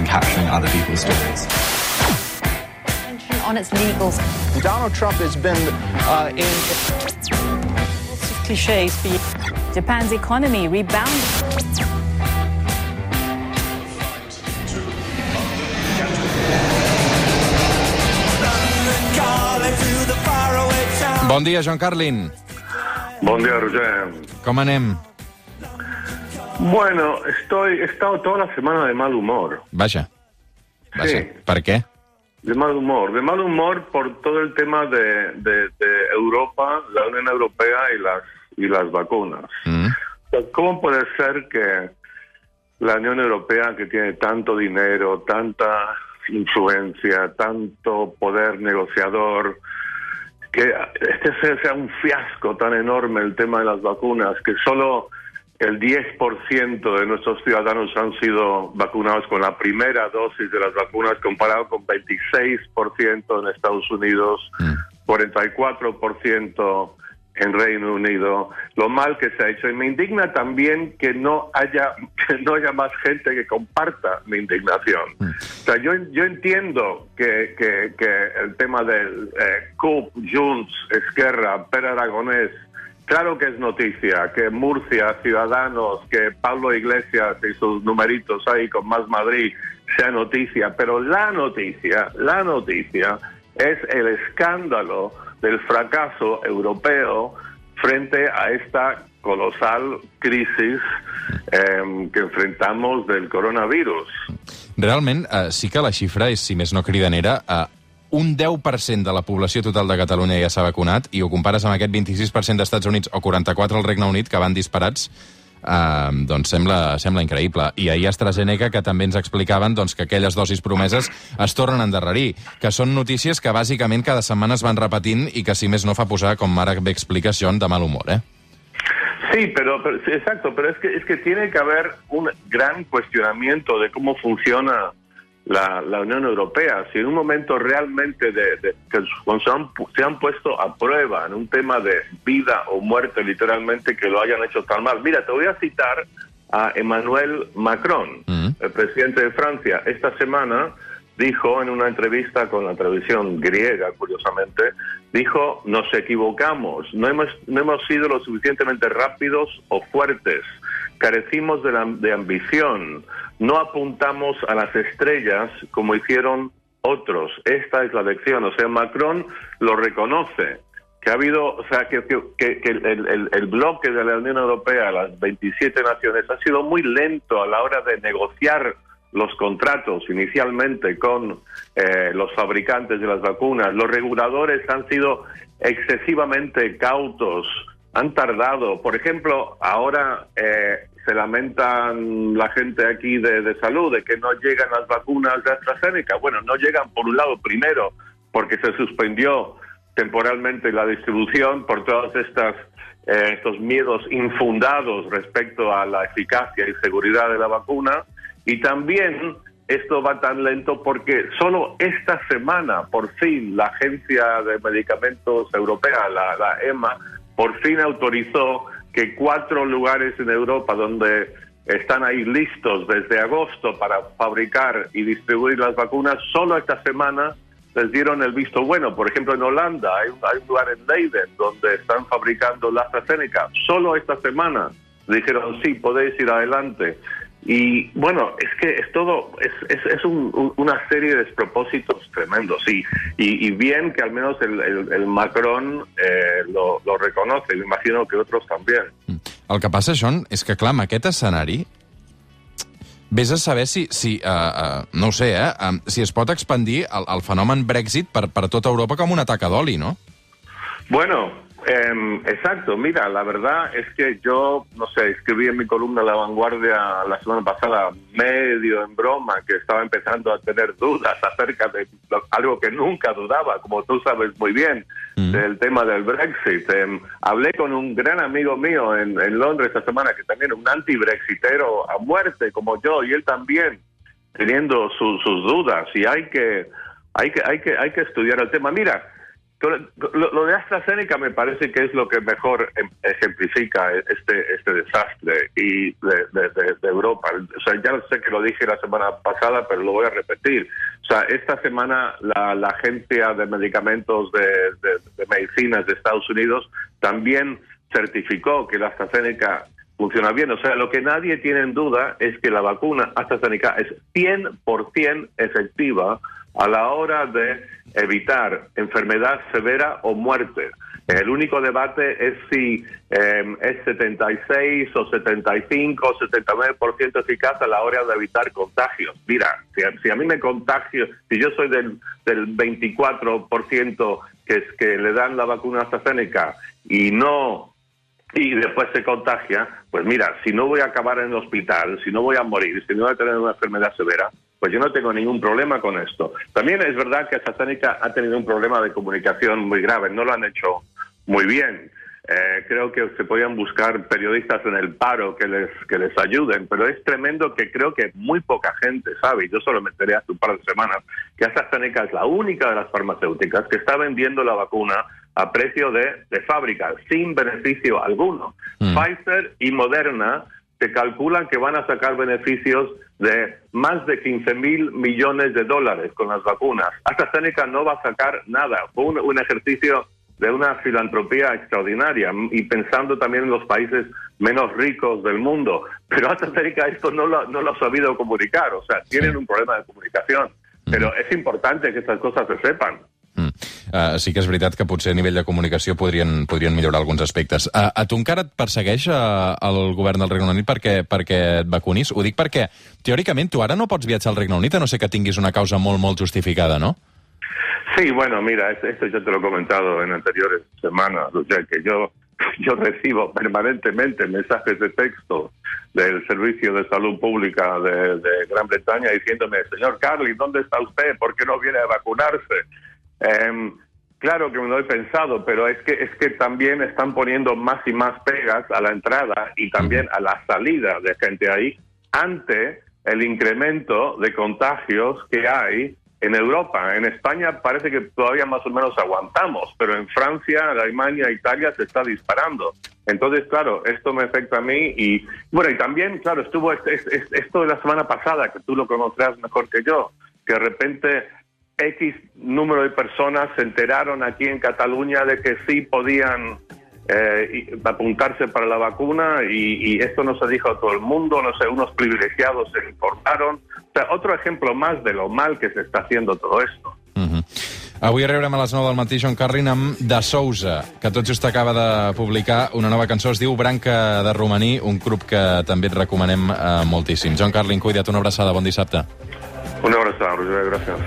and capturing other people's stories. on its legals. Donald Trump has been uh, in. Lots of cliches for you. Japan's economy rebounded. Bon dia, Joan Carlin. Buen día, Roger. Com anem? Bueno, estoy, he estado toda la semana de mal humor. Vaja. Sí. Per què? De mal humor. De mal humor por todo el tema de, de- de Europa, la Unión Europea y las, y las vacunas. Mm. O sea, ¿Cómo puede ser que la Unión Europea, que tiene tanto dinero, tanta influencia, tanto poder negociador, que este sea un fiasco tan enorme el tema de las vacunas, que solo el 10% de nuestros ciudadanos han sido vacunados con la primera dosis de las vacunas, comparado con 26% en Estados Unidos, 44% en Reino Unido, lo mal que se ha hecho. Y me indigna también que no haya, que no haya más gente que comparta mi indignación. O sea, yo, yo entiendo que, que, que el tema del eh, CUP, Junts, Esquerra, Per Aragonés, claro que es noticia, que Murcia, Ciudadanos, que Pablo Iglesias y sus numeritos ahí con Más Madrid sea noticia, pero la noticia, la noticia es el escándalo del fracaso europeo frente a esta colosal crisis eh, que enfrentamos del coronavirus. Realment, eh, sí que la xifra és, si més no cridanera, eh, un 10% de la població total de Catalunya ja s'ha vacunat i ho compares amb aquest 26% dels Estats Units o 44% al Regne Unit, que van disparats, eh, doncs sembla, sembla increïble. I ahir AstraZeneca, que també ens explicaven doncs, que aquelles dosis promeses es tornen a endarrerir, que són notícies que bàsicament cada setmana es van repetint i que si més no fa posar, com ara bé expliques, John, de mal humor, eh? Sí, pero, pero- sí, exacto, pero es que es que tiene que haber un gran cuestionamiento de cómo funciona la, la Unión Europea. Si en un momento realmente de, de- que se han, se han puesto a prueba en un tema de vida o muerte, literalmente, que lo hayan hecho tan mal. Mira, te voy a citar a Emmanuel Macron, Mm. el presidente de Francia. Esta semana dijo en una entrevista con la televisión griega, curiosamente, dijo, nos equivocamos, no hemos, no hemos sido lo suficientemente rápidos o fuertes, carecimos de, la- ambición, no apuntamos a las estrellas como hicieron otros. Esta es la lección, o sea, Macron lo reconoce que ha habido, o sea, que, el bloque de la Unión Europea, las 27 naciones, ha sido muy lento a la hora de negociar los contratos inicialmente con eh, los fabricantes de las vacunas. Los reguladores han sido excesivamente cautos, han tardado. Por ejemplo, ahora eh, se lamentan la gente aquí de, salud de que no llegan las vacunas de AstraZeneca. Bueno, no llegan por un lado primero porque se suspendió temporalmente la distribución por todas estas eh, estos miedos infundados respecto a la eficacia y seguridad de la vacuna y también esto va tan lento porque solo esta semana por fin la agencia de medicamentos europea la, la EMA por fin autorizó que cuatro lugares en Europa donde están ahí listos desde agosto para fabricar y distribuir las vacunas solo esta semana les dieron el visto bueno. Por ejemplo, en Holanda hay un, hay un lugar en Leiden donde están fabricando la AstraZeneca. Solo esta semana dijeron, sí, podéis ir adelante. Y bueno, es que es todo, es, es, es un- un- una serie de despropósitos tremendos. Y, y, y bien que al menos el, el- el Macron eh, lo, lo reconoce, me imagino que otros también. El que passa, John, és que, clar, amb aquest escenari, vés a saber si, si uh, uh, no ho sé, eh, um, si es pot expandir el, el fenomen Brexit per, per tota Europa com una taca d'oli, no? Bueno, em, exacto. Mira, la verdad es que yo, no sé, escribí en mi columna La Vanguardia la semana pasada, medio en broma, que estaba empezando a tener dudas acerca de algo que nunca dudaba, como tú sabes muy bien, Mm. del tema del Brexit. Em, hablé con un gran amigo mío en, en Londres esta semana, que también es un anti-brexitero a muerte, como yo, y él también, teniendo su- sus dudas. Y hay que, hay que, hay que, hay que estudiar el tema. Mira, lo, lo, de AstraZeneca me parece que es lo que mejor em, ejemplifica este este desastre y de, de, de, Europa. O sea, ya sé que lo dije la semana pasada, pero lo voy a repetir. O sea, esta semana la, la Agencia de Medicamentos de, Medicinas de Estados Unidos también certificó que la AstraZeneca funciona bien. O sea, lo que nadie tiene en duda es que la vacuna AstraZeneca es 100% efectiva a la hora de evitar enfermedad severa o muerte. El único debate es si em, es 76 o 75 o 79% eficaz a la hora de evitar contagios. Mira, si a, mí me contagio, si yo soy del, del 24% que, es, que le dan la vacuna AstraZeneca y no y después se contagia, pues mira, si no voy a acabar en el hospital, si no voy a morir, si no voy a tener una enfermedad severa, pues yo no tengo ningún problema con esto. También es verdad que AstraZeneca ha tenido un problema de comunicación muy grave, no lo han hecho muy bien. Eh, creo que se podían buscar periodistas en el paro que les, que les ayuden, pero es tremendo que creo que muy poca gente sabe, y yo solo me enteré hace un par de semanas, que AstraZeneca es la única de las farmacéuticas que está vendiendo la vacuna a precio de, de fábrica, sin beneficio alguno. Mm. Pfizer y Moderna se calculan que van a sacar beneficios de más de 15 mil millones de dólares con las vacunas. AstraZeneca no va a sacar nada. Fue un, ejercicio de una filantropía extraordinaria y pensando también en los países menos ricos del mundo. Pero AstraZeneca esto no lo, no lo ha sabido comunicar, o sea, tienen un problema de comunicación. Pero es importante que estas cosas se sepan. Uh, sí que és veritat que potser a nivell de comunicació podrien, podrien millorar alguns aspectes. Uh, a tu encara et persegueix uh, el govern del Regne Unit perquè, perquè et vacunis? Ho dic perquè, teòricament, tu ara no pots viatjar al Regne Unit a no ser que tinguis una causa molt, molt justificada, no? Sí, bueno, mira, esto yo te lo he comentado en anteriores semanas, o sea, que yo, yo recibo permanentemente mensajes de texto del Servicio de Salud Pública de, de Gran Bretaña diciéndome, señor Carly, ¿dónde está usted? ¿Por qué no viene a vacunarse? Eh, claro que me lo he pensado, pero es que es que también están poniendo más y más pegas a la entrada y también a la salida de gente ahí ante el incremento de contagios que hay en Europa. En España parece que todavía más o menos aguantamos, pero en Francia, Alemania, Italia se está disparando. Entonces, claro, esto me afecta a mí y bueno, y también, claro, estuvo este, este, esto de la semana pasada, que tú lo conocerás mejor que yo, que de repente X número de personas se enteraron aquí en Cataluña de que sí podían eh, apuntarse para la vacuna y, y, esto no se dijo a todo el mundo, no sé, unos privilegiados se informaron. O sea, otro ejemplo más de lo mal que se está haciendo todo esto. Uh -huh. Avui rebrem a les 9 del matí John Carlin amb De Sousa, que tot just acaba de publicar una nova cançó, es diu Branca de Romaní, un grup que també et recomanem eh, moltíssim. John Carlin, cuida't, una abraçada, bon dissabte. Una abraçada, Roger, gràcies.